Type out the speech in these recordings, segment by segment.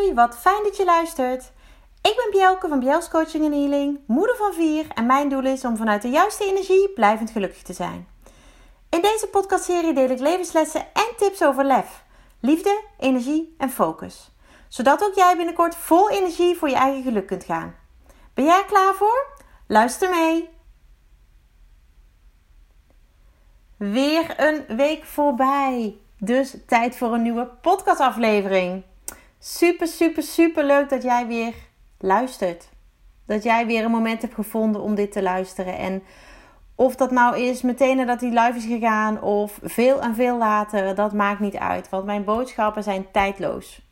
Wat fijn dat je luistert. Ik ben Bjelke van Bjels Coaching en Healing, moeder van vier en mijn doel is om vanuit de juiste energie blijvend gelukkig te zijn. In deze podcastserie deel ik levenslessen en tips over lef, liefde, energie en focus. Zodat ook jij binnenkort vol energie voor je eigen geluk kunt gaan. Ben jij klaar voor? Luister mee! Weer een week voorbij. Dus tijd voor een nieuwe podcastaflevering. Super, super, super leuk dat jij weer luistert. Dat jij weer een moment hebt gevonden om dit te luisteren. En of dat nou is meteen nadat die live is gegaan of veel en veel later, dat maakt niet uit. Want mijn boodschappen zijn tijdloos.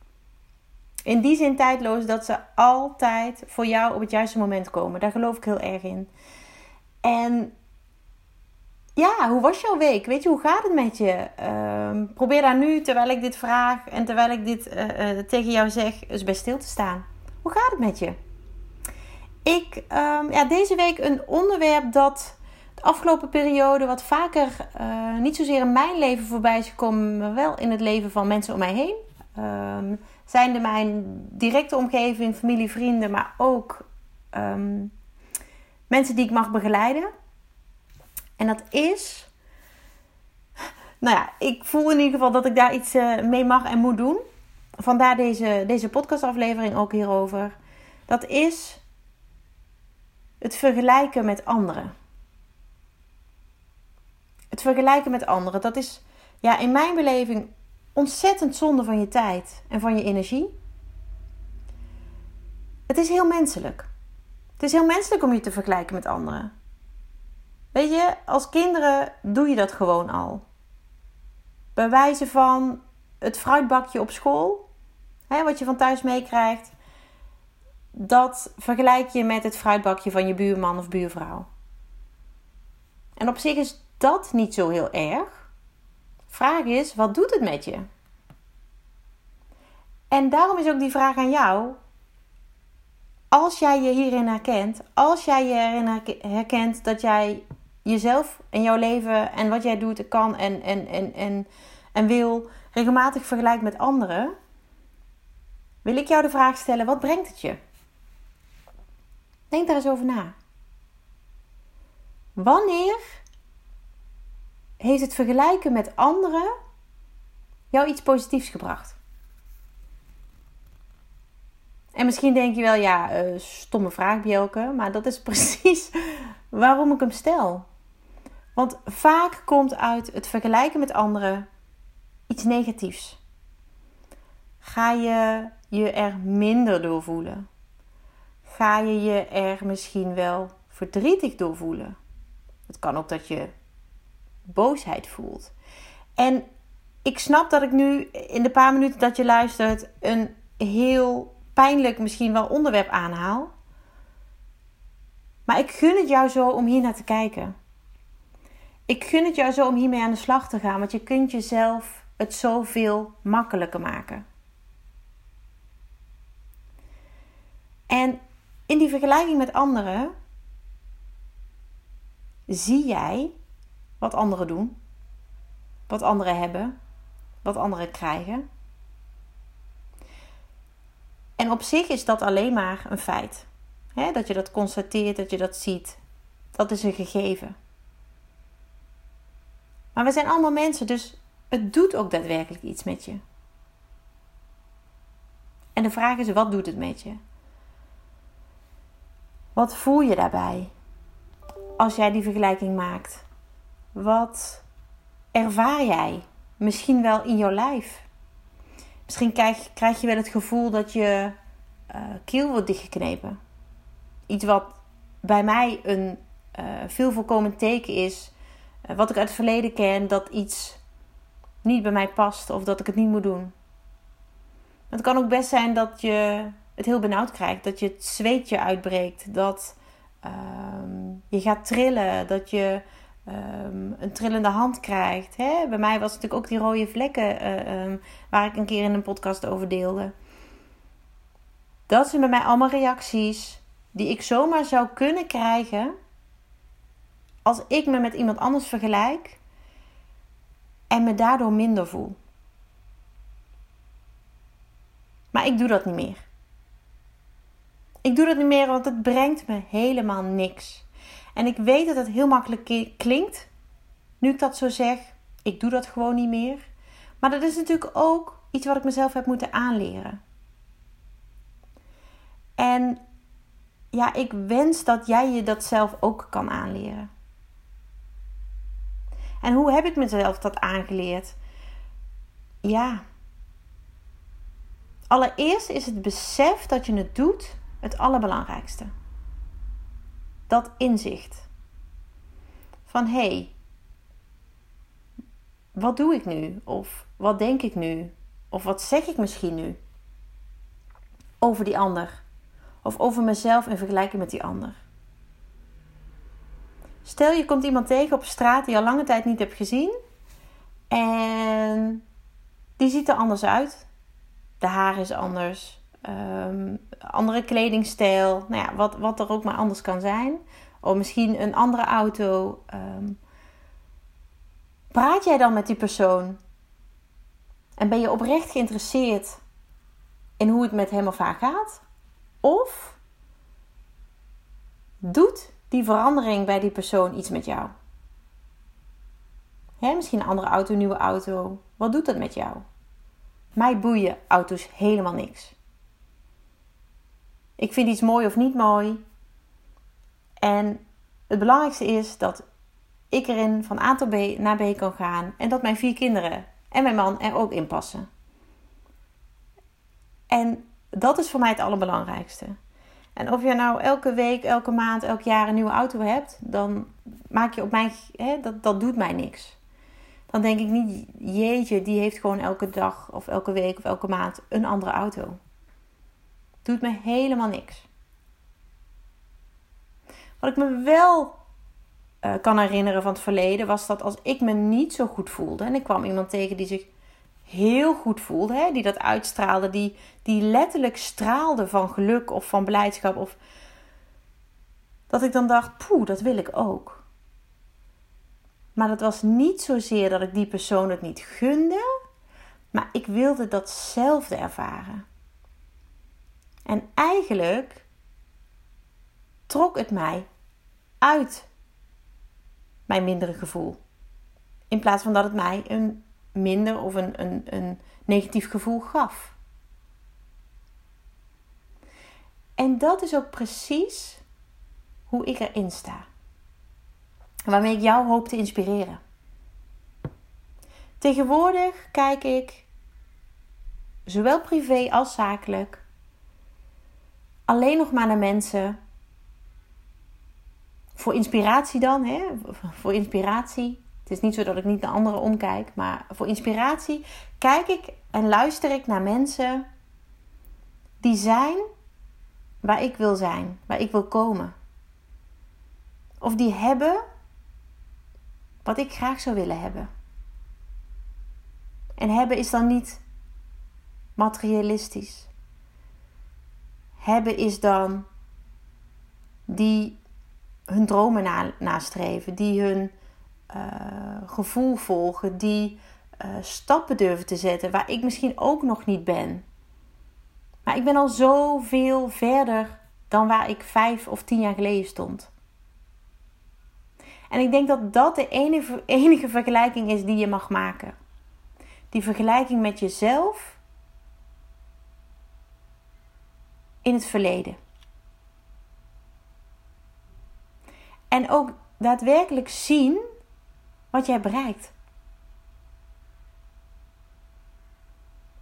In die zin tijdloos dat ze altijd voor jou op het juiste moment komen. Daar geloof ik heel erg in. En ja, hoe was jouw week? Weet je, hoe gaat het met je? Ehm, probeer daar nu, terwijl ik dit vraag en terwijl ik dit eh, eh, tegen jou zeg, eens bij stil te staan. Hoe gaat het met je? Ik, um, ja, deze week een onderwerp dat de afgelopen periode wat vaker uh, niet zozeer in mijn leven voorbij is gekomen, maar wel in het leven van mensen om mij heen. Um, zijn er mijn directe omgeving, familie, vrienden, maar ook mensen die ik mag begeleiden. En dat is. Nou ja, ik voel in ieder geval dat ik daar iets uh, mee mag en moet doen. Vandaar deze, deze podcastaflevering ook hierover. Dat is het vergelijken met anderen. Het vergelijken met anderen, dat is ja, in mijn beleving ontzettend zonde van je tijd en van je energie. Het is heel menselijk. Het is heel menselijk om je te vergelijken met anderen. Weet je, als kinderen doe je dat gewoon al. Bij wijze van het fruitbakje op school, hè, wat je van thuis meekrijgt, dat vergelijk je met het fruitbakje van je buurman of buurvrouw. En op zich is dat niet zo heel erg. Vraag is, wat doet het met je? En daarom is ook die vraag aan jou: als jij je hierin herkent, als jij je erin herkent dat jij jezelf en jouw leven en wat jij doet kan en, en, en, en, en wil regelmatig vergelijkt met anderen, wil ik jou de vraag stellen: wat brengt het je? Denk daar eens over na. Wanneer heeft het vergelijken met anderen jou iets positiefs gebracht? En misschien denk je wel, ja, uh, stomme vraag, Bjelke. Maar dat is precies waarom ik hem stel. Want vaak komt uit het vergelijken met anderen iets negatiefs. Ga je je er minder door voelen? Ga je je er misschien wel verdrietig door voelen? Het kan ook dat je boosheid voelt. En ik snap dat ik nu in de paar minuten dat je luistert een heel pijnlijk misschien wel onderwerp aanhaal. Maar ik gun het jou zo om hier naar te kijken. Ik gun het jou zo om hiermee aan de slag te gaan, want je kunt jezelf het zoveel makkelijker maken. En in die vergelijking met anderen zie jij wat anderen doen, wat anderen hebben, wat anderen krijgen. En op zich is dat alleen maar een feit. dat je dat constateert, dat je dat ziet. Dat is een gegeven. Maar we zijn allemaal mensen, dus het doet ook daadwerkelijk iets met je. En de vraag is: wat doet het met je? Wat voel je daarbij als jij die vergelijking maakt? Wat ervaar jij misschien wel in jouw lijf? Misschien krijg, je wel het gevoel dat je uh, keel wordt dichtgeknepen. Iets wat bij mij een uh, veel voorkomend teken is eh, wat ik uit het verleden ken, dat iets niet bij mij past of dat ik het niet moet doen. Het kan ook best zijn dat je het heel benauwd krijgt, dat je het zweetje uitbreekt, dat ehm, je gaat trillen, dat je um, een trillende hand krijgt. Hè? Bij mij was het natuurlijk ook die rode vlekken uh, um, waar ik een keer in een podcast over deelde. Dat zijn bij mij allemaal reacties die ik zomaar zou kunnen krijgen als ik me met iemand anders vergelijk en me daardoor minder voel. Maar ik doe dat niet meer. Ik doe dat niet meer, want het brengt me helemaal niks. En ik weet dat het heel makkelijk klinkt, nu ik dat zo zeg. Ik doe dat gewoon niet meer. Maar dat is natuurlijk ook iets wat ik mezelf heb moeten aanleren. En ja, ik wens dat jij je dat zelf ook kan aanleren. En hoe heb ik mezelf dat aangeleerd? Ja. Allereerst is het besef dat je het doet het allerbelangrijkste. Dat inzicht. Van hé, hey, wat doe ik nu? Of wat denk ik nu? Of wat zeg ik misschien nu? Over die ander. Of over mezelf in vergelijking met die ander. Stel je komt iemand tegen op straat die je al lange tijd niet hebt gezien. En die ziet er anders uit. De haar is anders. Ehm, andere kledingstijl. Nou ja, wat, wat er ook maar anders kan zijn. Of misschien een andere auto. Ehm, praat jij dan met die persoon? En ben je oprecht geïnteresseerd in hoe het met hem of haar gaat? Of doet die verandering bij die persoon iets met jou? Hè, misschien een andere auto, een nieuwe auto. Wat doet dat met jou? Mij boeien auto's helemaal niks. Ik vind iets mooi of niet mooi. En het belangrijkste is dat ik erin van A tot B naar B kan gaan. En dat mijn vier kinderen en mijn man er ook in passen. En dat is voor mij het allerbelangrijkste. En of je nou elke week, elke maand, elk jaar een nieuwe auto hebt, dan maak je op mij, hè, dat, dat doet mij niks. Dan denk ik niet, jeetje, die heeft gewoon elke dag of elke week of elke maand een andere auto. Doet me helemaal niks. Wat ik me wel uh, kan herinneren van het verleden was dat als ik me niet zo goed voelde en ik kwam iemand tegen die zich heel goed voelde, hè, die dat uitstraalde, die, die letterlijk straalde van geluk of van blijdschap. Of dat ik dan dacht, poeh, dat wil ik ook. Maar dat was niet zozeer dat ik die persoon het niet gunde, maar ik wilde datzelfde ervaren. En eigenlijk trok het mij uit mijn mindere gevoel. In plaats van dat het mij een minder of een, een, een negatief gevoel gaf. En dat is ook precies hoe ik erin sta. Waarmee ik jou hoop te inspireren. Tegenwoordig kijk ik, zowel privé als zakelijk, alleen nog maar naar mensen. Voor inspiratie dan, hè? voor inspiratie. Het is niet zo dat ik niet naar anderen omkijk, maar voor inspiratie kijk ik en luister ik naar mensen die zijn waar ik wil zijn, waar ik wil komen. Of die hebben wat ik graag zou willen hebben. En hebben is dan niet materialistisch. Hebben is dan die hun dromen na, nastreven, die hun uh, gevoel volgen, die uh, stappen durven te zetten waar ik misschien ook nog niet ben. Maar ik ben al zoveel verder dan waar ik vijf of tien jaar geleden stond. En ik denk dat dat de enige, enige vergelijking is die je mag maken. Die vergelijking met jezelf in het verleden. En ook daadwerkelijk zien wat jij bereikt.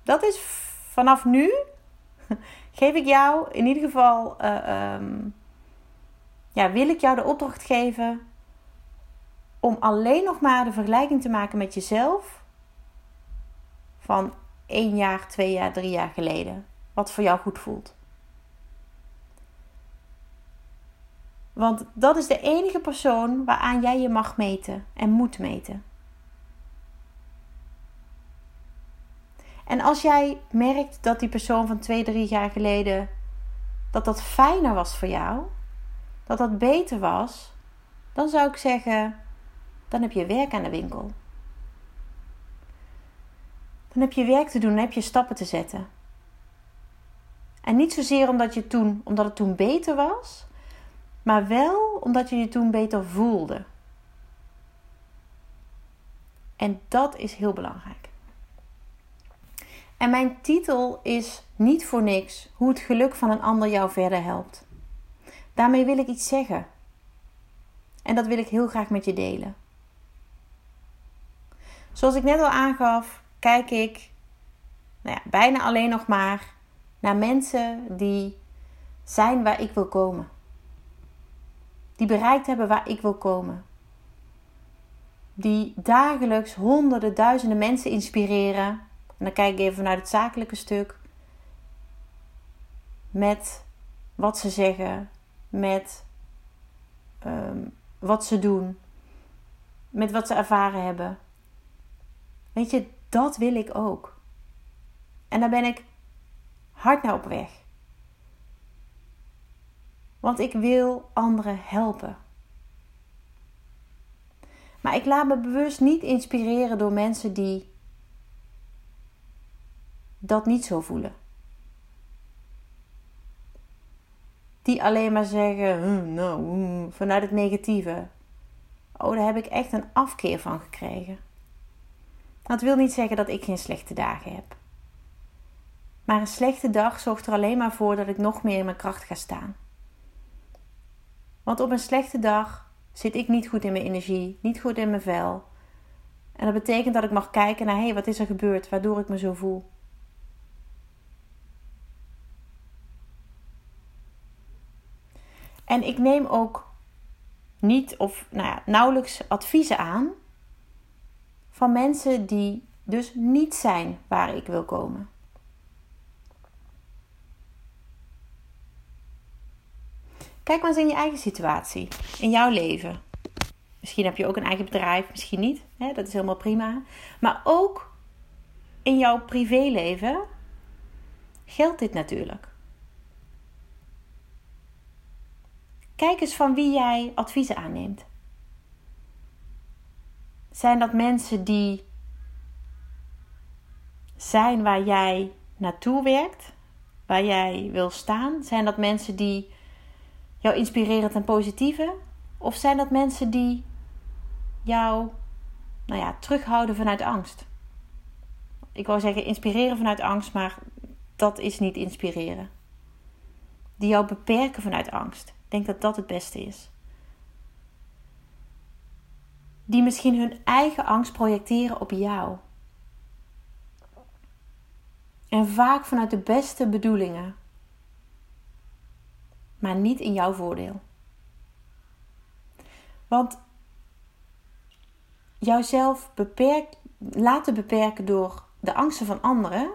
Dat is vanaf nu, geef ik jou in ieder geval, uh, um, ja, wil ik jou de opdracht geven om alleen nog maar de vergelijking te maken met jezelf van één jaar, twee jaar, drie jaar geleden. Wat voor jou goed voelt. Want dat is de enige persoon waaraan jij je mag meten en moet meten. En als jij merkt dat die persoon van twee, drie jaar geleden dat dat fijner was voor jou, dat dat beter was, dan zou ik zeggen: dan heb je werk aan de winkel. Dan heb je werk te doen, dan heb je stappen te zetten. En niet zozeer omdat, je toen, omdat het toen beter was, maar wel omdat je je toen beter voelde. En dat is heel belangrijk. En mijn titel is niet voor niks hoe het geluk van een ander jou verder helpt. Daarmee wil ik iets zeggen. En dat wil ik heel graag met je delen. Zoals ik net al aangaf, kijk ik nou ja, bijna alleen nog maar naar mensen die zijn waar ik wil komen. Die bereikt hebben waar ik wil komen. Die dagelijks honderden, duizenden mensen inspireren. En dan kijk ik even vanuit het zakelijke stuk. Met wat ze zeggen, met ehm, wat ze doen, met wat ze ervaren hebben. Weet je, dat wil ik ook. En daar ben ik hard naar op weg. Want ik wil anderen helpen. Maar ik laat me bewust niet inspireren door mensen die dat niet zo voelen. Die alleen maar zeggen, hm, nou, hm, vanuit het negatieve. Oh, daar heb ik echt een afkeer van gekregen. Dat wil niet zeggen dat ik geen slechte dagen heb. Maar een slechte dag zorgt er alleen maar voor dat ik nog meer in mijn kracht ga staan. Want op een slechte dag zit ik niet goed in mijn energie, niet goed in mijn vel. En dat betekent dat ik mag kijken naar hé, hey, wat is er gebeurd waardoor ik me zo voel. En ik neem ook niet of nou ja, nauwelijks adviezen aan van mensen die dus niet zijn waar ik wil komen. Kijk maar eens in je eigen situatie, in jouw leven. Misschien heb je ook een eigen bedrijf, misschien niet. Hè? Dat is helemaal prima. Maar ook in jouw privéleven geldt dit natuurlijk. Kijk eens van wie jij adviezen aanneemt. Zijn dat mensen die zijn waar jij naartoe werkt, waar jij wil staan? Zijn dat mensen die jou inspireren ten positieve? Of zijn dat mensen die jou nou ja, terughouden vanuit angst? Ik wou zeggen inspireren vanuit angst, maar dat is niet inspireren. Die jou beperken vanuit angst. Ik denk dat dat het beste is. Die misschien hun eigen angst projecteren op jou. En vaak vanuit de beste bedoelingen maar niet in jouw voordeel. Want jouzelf laten beperken door de angsten van anderen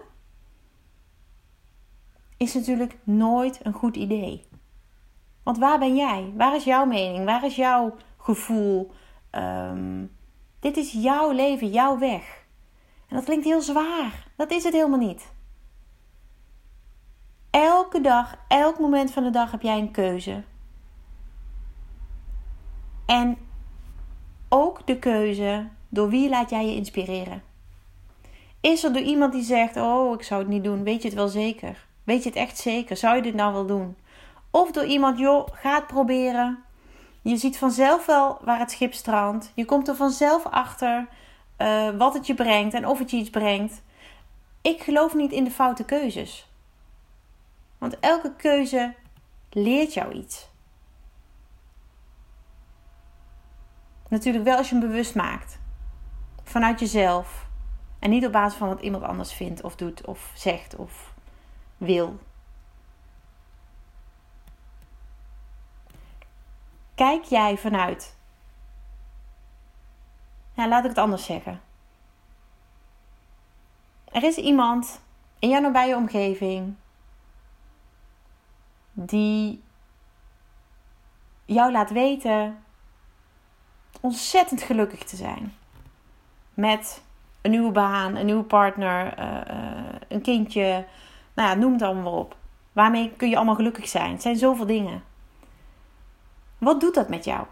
is natuurlijk nooit een goed idee. Want waar ben jij? Waar is jouw mening? Waar is jouw gevoel? Um, dit is jouw leven, jouw weg. En dat klinkt heel zwaar. Dat is het helemaal niet. Elke dag, elk moment van de dag heb jij een keuze. En ook de keuze door wie laat jij je inspireren. Is er door iemand die zegt: Oh, ik zou het niet doen, weet je het wel zeker? Weet je het echt zeker? Zou je dit nou wel doen? Of door iemand: Joh, ga het proberen. Je ziet vanzelf wel waar het schip strandt. Je komt er vanzelf achter uh, wat het je brengt en of het je iets brengt. Ik geloof niet in de foute keuzes. Want elke keuze leert jou iets. Natuurlijk wel als je hem bewust maakt. Vanuit jezelf. En niet op basis van wat iemand anders vindt of doet of zegt of wil. Kijk jij vanuit. Nou, laat ik het anders zeggen. Er is iemand in jouw nabije omgeving die jou laat weten ontzettend gelukkig te zijn. Met een nieuwe baan, een nieuwe partner, uh, uh, een kindje. Nou ja, noem het allemaal op. Waarmee kun je allemaal gelukkig zijn? Het zijn zoveel dingen. Wat doet dat met jou?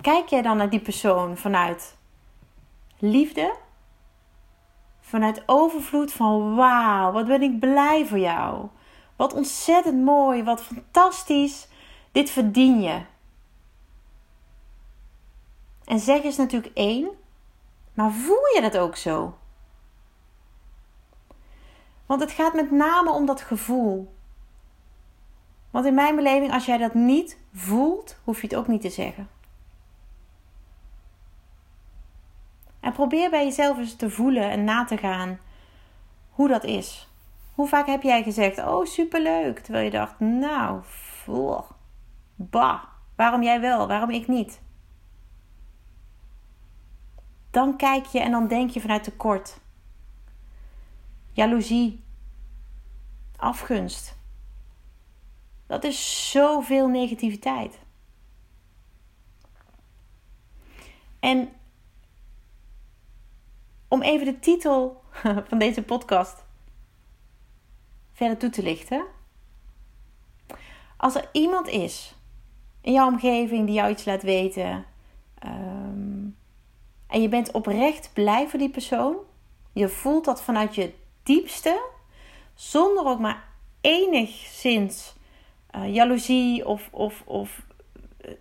Kijk jij dan naar die persoon vanuit liefde? Vanuit overvloed van wauw, wat ben ik blij voor jou. Wat ontzettend mooi, wat fantastisch. Dit verdien je. En zeg is natuurlijk één, maar voel je dat ook zo? Want het gaat met name om dat gevoel. Want in mijn beleving, als jij dat niet voelt, hoef je het ook niet te zeggen. En probeer bij jezelf eens te voelen en na te gaan hoe dat is. Hoe vaak heb jij gezegd: Oh, superleuk. Terwijl je dacht: Nou, voel. Bah, waarom jij wel, waarom ik niet? Dan kijk je en dan denk je vanuit tekort. Jaloezie. Afgunst. Dat is zoveel negativiteit. En om even de titel van deze podcast verder toe te lichten. Als er iemand is in jouw omgeving die jou iets laat weten um, en je bent oprecht blij voor die persoon, je voelt dat vanuit je diepste, zonder ook maar enigszins uh, jaloezie of, of, of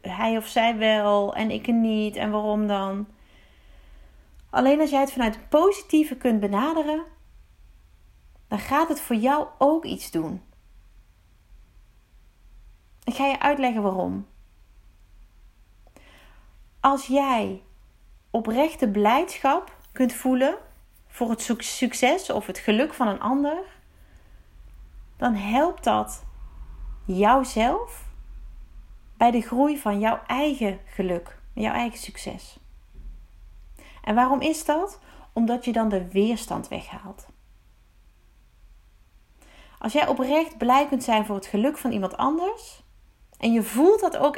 hij of zij wel en ik niet en waarom dan. Alleen als jij het vanuit het positieve kunt benaderen, dan gaat het voor jou ook iets doen. Ik ga je uitleggen waarom. Als jij oprechte blijdschap kunt voelen voor het succes of het geluk van een ander, dan helpt dat jouzelf bij de groei van jouw eigen geluk, jouw eigen succes. En waarom is dat? Omdat je dan de weerstand weghaalt. Als jij oprecht blij kunt zijn voor het geluk van iemand anders en je voelt dat ook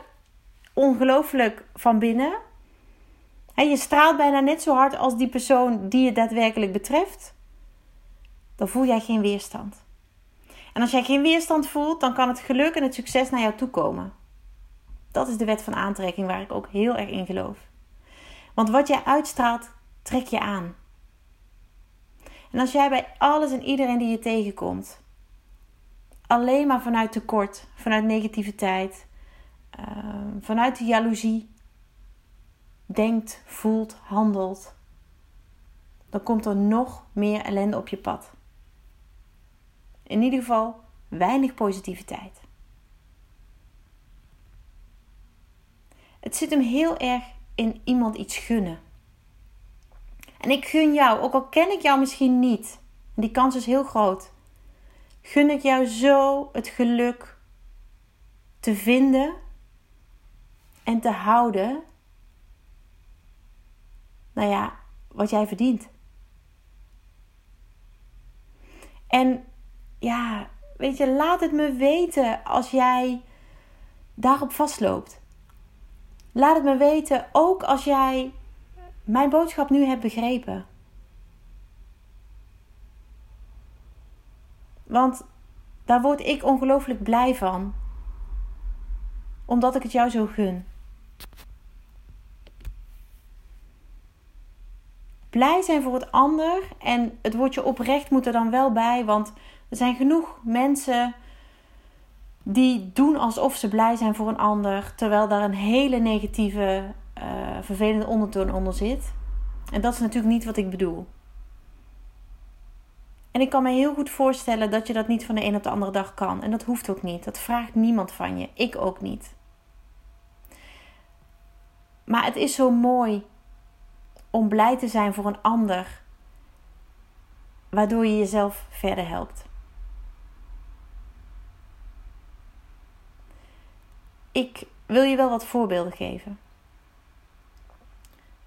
ongelooflijk van binnen, en je straalt bijna net zo hard als die persoon die je daadwerkelijk betreft, dan voel jij geen weerstand. En als jij geen weerstand voelt, dan kan het geluk en het succes naar jou toe komen. Dat is de wet van aantrekking waar ik ook heel erg in geloof. Want wat jij uitstraalt, trek je aan. En als jij bij alles en iedereen die je tegenkomt, alleen maar vanuit tekort, vanuit negativiteit, ehm, vanuit de jaloezie, denkt, voelt, handelt, dan komt er nog meer ellende op je pad. In ieder geval weinig positiviteit. Het zit hem heel erg in iemand iets gunnen. En ik gun jou, ook al ken ik jou misschien niet, die kans is heel groot, gun ik jou zo het geluk te vinden en te houden. Nou ja, wat jij verdient. En ja, weet je, laat het me weten als jij daarop vastloopt. Laat het me weten ook als jij mijn boodschap nu hebt begrepen. Want daar word ik ongelooflijk blij van. Omdat ik het jou zo gun. Blij zijn voor het ander. En het woordje oprecht moet er dan wel bij. Want er zijn genoeg mensen die doen alsof ze blij zijn voor een ander. Terwijl daar een hele negatieve, uh, vervelende ondertoon onder zit. En dat is natuurlijk niet wat ik bedoel. En ik kan me heel goed voorstellen dat je dat niet van de een op de andere dag kan. En dat hoeft ook niet. Dat vraagt niemand van je. Ik ook niet. Maar het is zo mooi om blij te zijn voor een ander, waardoor je jezelf verder helpt. Ik wil je wel wat voorbeelden geven.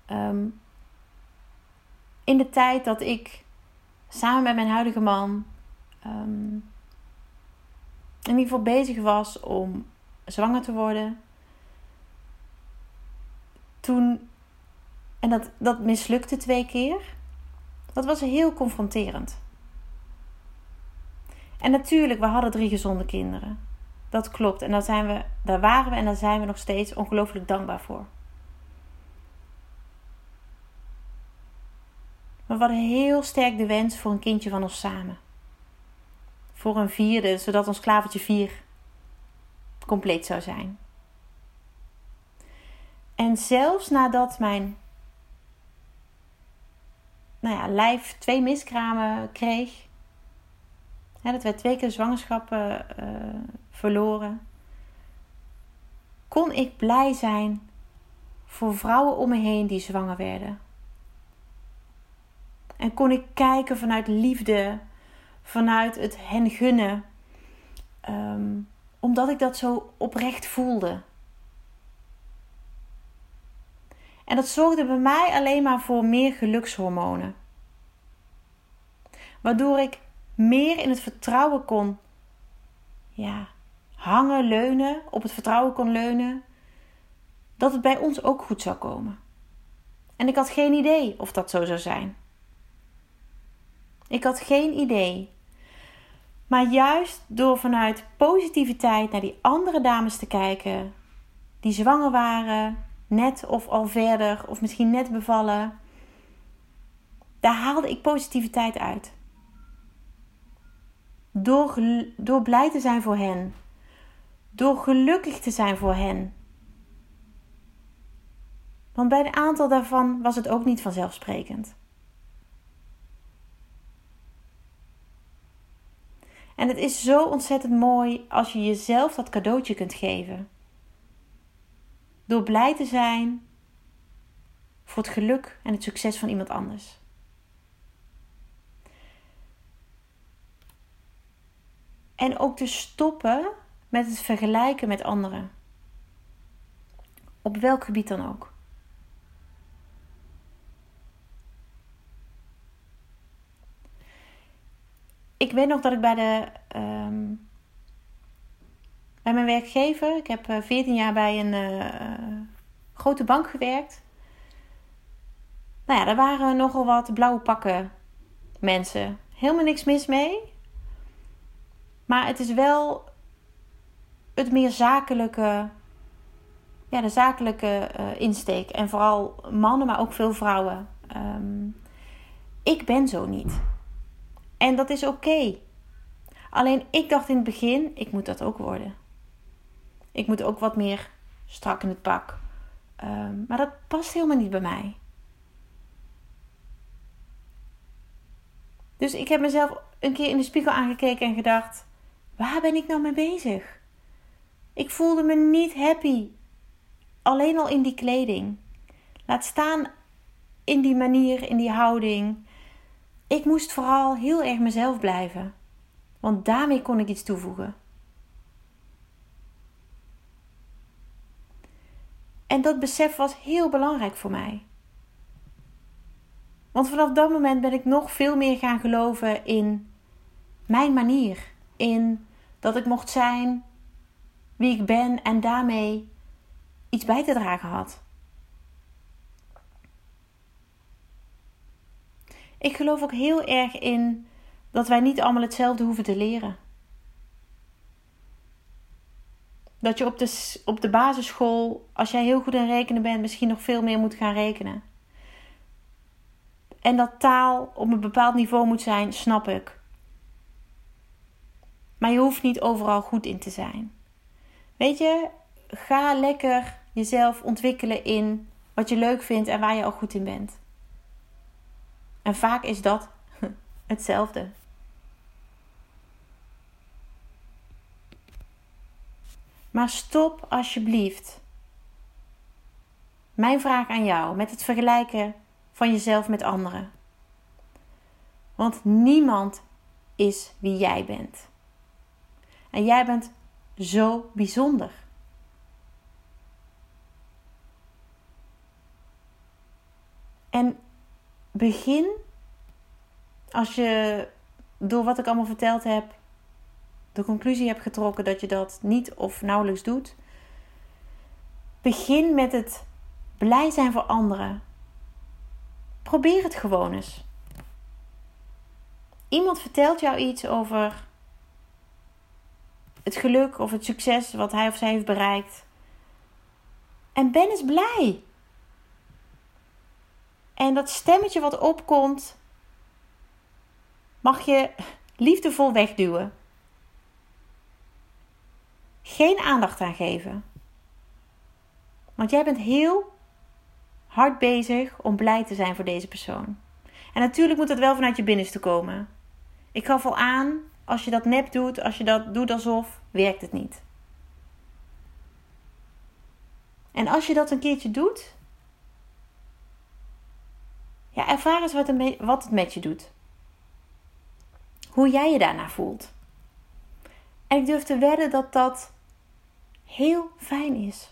Ehm, in de tijd dat ik samen met mijn huidige man um, in ieder geval bezig was om zwanger te worden. Toen, en dat, dat mislukte twee keer, dat was heel confronterend. En natuurlijk, we hadden drie gezonde kinderen. Dat klopt. En daar, zijn we, daar waren we en daar zijn we nog steeds ongelooflijk dankbaar voor. We hadden heel sterk de wens voor een kindje van ons samen. Voor een vierde, zodat ons klavertje vier compleet zou zijn. En zelfs nadat mijn nou ja, lijf twee miskramen kreeg. dat werd twee keer zwangerschappen uh, verloren. Kon ik blij zijn voor vrouwen om me heen die zwanger werden. En kon ik kijken vanuit liefde, vanuit het hen gunnen. Ehm, omdat ik dat zo oprecht voelde. En dat zorgde bij mij alleen maar voor meer gelukshormonen. Waardoor ik meer in het vertrouwen kon ja, hangen, leunen, op het vertrouwen kon leunen dat het bij ons ook goed zou komen. En ik had geen idee of dat zo zou zijn. Ik had geen idee. Maar juist door vanuit positiviteit naar die andere dames te kijken, die zwanger waren, net of al verder, of misschien net bevallen, daar haalde ik positiviteit uit. Door, door blij te zijn voor hen, door gelukkig te zijn voor hen. Want bij een aantal daarvan was het ook niet vanzelfsprekend. En het is zo ontzettend mooi als je jezelf dat cadeautje kunt geven. Door blij te zijn voor het geluk en het succes van iemand anders. En ook te stoppen met het vergelijken met anderen. Op welk gebied dan ook. Ik weet nog dat ik bij de um, bij mijn werkgever. Ik heb 14 eh, jaar bij een uh, grote bank gewerkt. Nou ja, daar waren nogal wat blauwe pakken mensen. Helemaal niks mis mee. Maar het is wel het meer zakelijke, ja, de zakelijke uh, insteek. En vooral mannen, maar ook veel vrouwen. Um, ik ben zo niet. En dat is oké. Alleen ik dacht in het begin, ik moet dat ook worden. Ik moet ook wat meer strak in het pak. Um, maar dat past helemaal niet bij mij. Dus ik heb mezelf een keer in de spiegel aangekeken en gedacht: waar ben ik nou mee bezig? Ik voelde me niet happy. Alleen al in die kleding. Laat staan in die manier, in die houding. Ik moest vooral heel erg mezelf blijven. Want daarmee kon ik iets toevoegen. En dat besef was heel belangrijk voor mij. Want vanaf dat moment ben ik nog veel meer gaan geloven in mijn manier. In dat ik mocht zijn wie ik ben en daarmee iets bij te dragen had. Ik geloof ook heel erg in dat wij niet allemaal hetzelfde hoeven te leren. Dat je op de, op de basisschool, als jij heel goed in rekenen bent, misschien nog veel meer moet gaan rekenen. En dat taal op een bepaald niveau moet zijn, snap ik. Maar je hoeft niet overal goed in te zijn. Weet je, ga lekker jezelf ontwikkelen in wat je leuk vindt en waar je al goed in bent. En vaak is dat hetzelfde. Maar stop alsjeblieft. Mijn vraag aan jou met het vergelijken van jezelf met anderen. Want niemand is wie jij bent. En jij bent zo bijzonder. En begin als je door wat ik allemaal verteld heb de conclusie hebt getrokken dat je dat niet of nauwelijks doet. Begin met het blij zijn voor anderen. Probeer het gewoon eens. Iemand vertelt jou iets over het geluk of het succes wat hij of zij heeft bereikt. En ben eens blij. En dat stemmetje wat opkomt, mag je liefdevol wegduwen. Geen aandacht aan geven. Want jij bent heel hard bezig om blij te zijn voor deze persoon. En natuurlijk moet het wel vanuit je binnenste komen. Ik gaf al aan, als je dat nep doet, als je dat doet alsof, werkt het niet. En als je dat een keertje doet, ja, ervaar eens wat, het met je doet. Hoe jij je daarna voelt. En ik durf te wedden dat dat heel fijn is.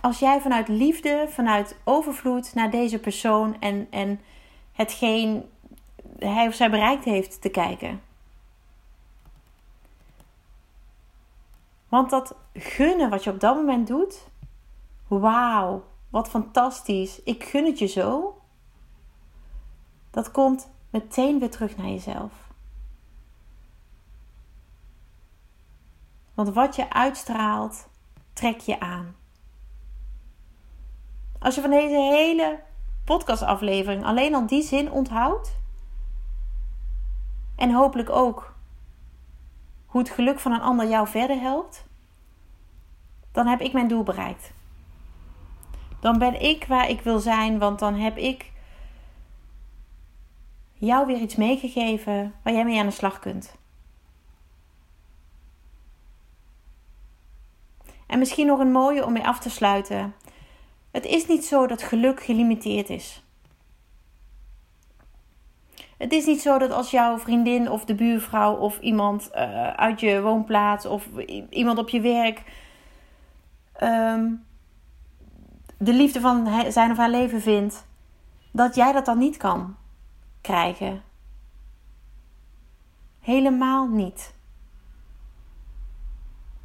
Als jij vanuit liefde, vanuit overvloed naar deze persoon en, en hetgeen hij of zij bereikt heeft te kijken. Want dat gunnen wat je op dat moment doet, wauw, wat fantastisch, ik gun het je zo. Dat komt meteen weer terug naar jezelf. Want wat je uitstraalt, trek je aan. Als je van deze hele podcastaflevering alleen al die zin onthoudt, en hopelijk ook hoe het geluk van een ander jou verder helpt, dan heb ik mijn doel bereikt. Dan ben ik waar ik wil zijn, want dan heb ik jou weer iets meegegeven waar jij mee aan de slag kunt. En misschien nog een mooie om mee af te sluiten. Het is niet zo dat geluk gelimiteerd is. Het is niet zo dat als jouw vriendin of de buurvrouw of iemand uh, uit je woonplaats of iemand op je werk um, de liefde van zijn of haar leven vindt, dat jij dat dan niet kan krijgen. Helemaal niet.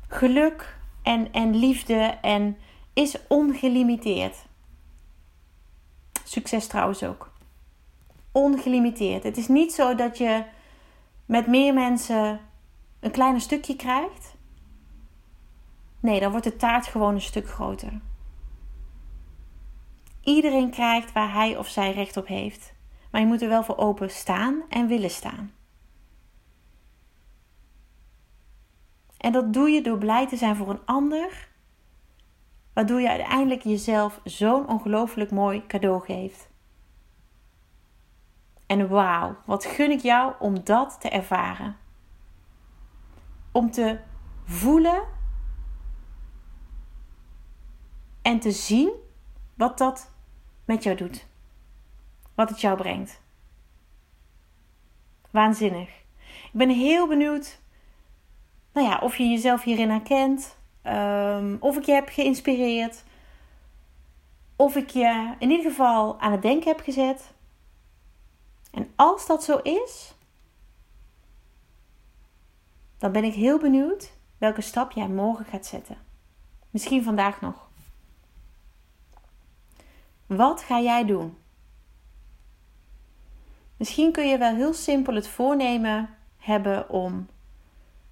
Geluk en, en liefde en is ongelimiteerd. Succes trouwens ook ongelimiteerd. Het is niet zo dat je met meer mensen een kleiner stukje krijgt. Nee, dan wordt de taart gewoon een stuk groter. Iedereen krijgt waar hij of zij recht op heeft. Maar je moet er wel voor open staan en willen staan. En dat doe je door blij te zijn voor een ander, waardoor je uiteindelijk jezelf zo'n ongelooflijk mooi cadeau geeft. En wauw, wat gun ik jou om dat te ervaren. Om te voelen en te zien wat dat met jou doet. Wat het jou brengt. Waanzinnig. Ik ben heel benieuwd nou ja, of je jezelf hierin herkent. Um, of ik je heb geïnspireerd. Of ik je in ieder geval aan het denken heb gezet. En als dat zo is, dan ben ik heel benieuwd welke stap jij morgen gaat zetten. Misschien vandaag nog. Wat ga jij doen? Misschien kun je wel heel simpel het voornemen hebben om,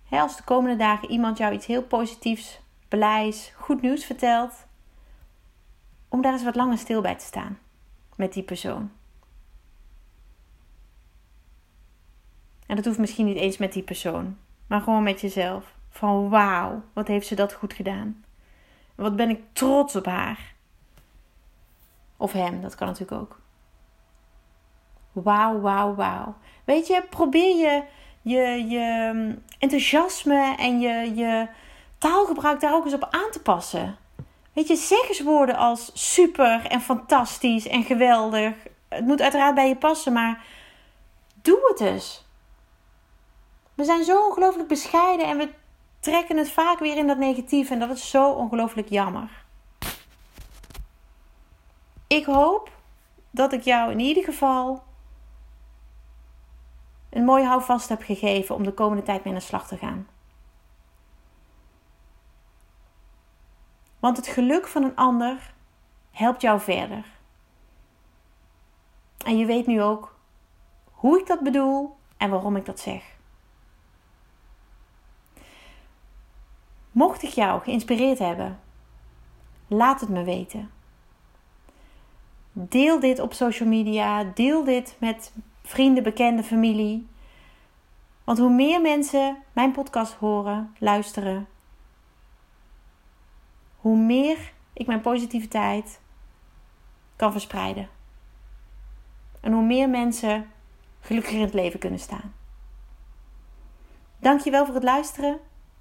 als de komende dagen iemand jou iets heel positiefs, blijs, goed nieuws vertelt, om daar eens wat langer stil bij te staan met die persoon. En dat hoeft misschien niet eens met die persoon, maar gewoon met jezelf. Van wauw, wat heeft ze dat goed gedaan? Wat ben ik trots op haar. Of hem, dat kan natuurlijk ook. Wauw, wauw, wauw. Weet je, probeer je, je, je mm, enthousiasme en je, je taalgebruik daar ook eens op aan te passen. Weet je, zeg eens woorden als super en fantastisch en geweldig. Het moet uiteraard bij je passen, maar doe het eens. We zijn zo ongelooflijk bescheiden en we trekken het vaak weer in dat negatief en dat is zo ongelooflijk jammer. Ik hoop dat ik jou in ieder geval een mooi houvast heb gegeven om de komende tijd mee aan de slag te gaan. Want het geluk van een ander helpt jou verder. En je weet nu ook hoe ik dat bedoel en waarom ik dat zeg. Mocht ik jou geïnspireerd hebben, laat het me weten. Deel dit op social media. Deel dit met vrienden, bekenden, familie. Want hoe meer mensen mijn podcast horen, luisteren, hoe meer ik mijn positiviteit kan verspreiden. En hoe meer mensen gelukkiger in het leven kunnen staan. Dankjewel voor het luisteren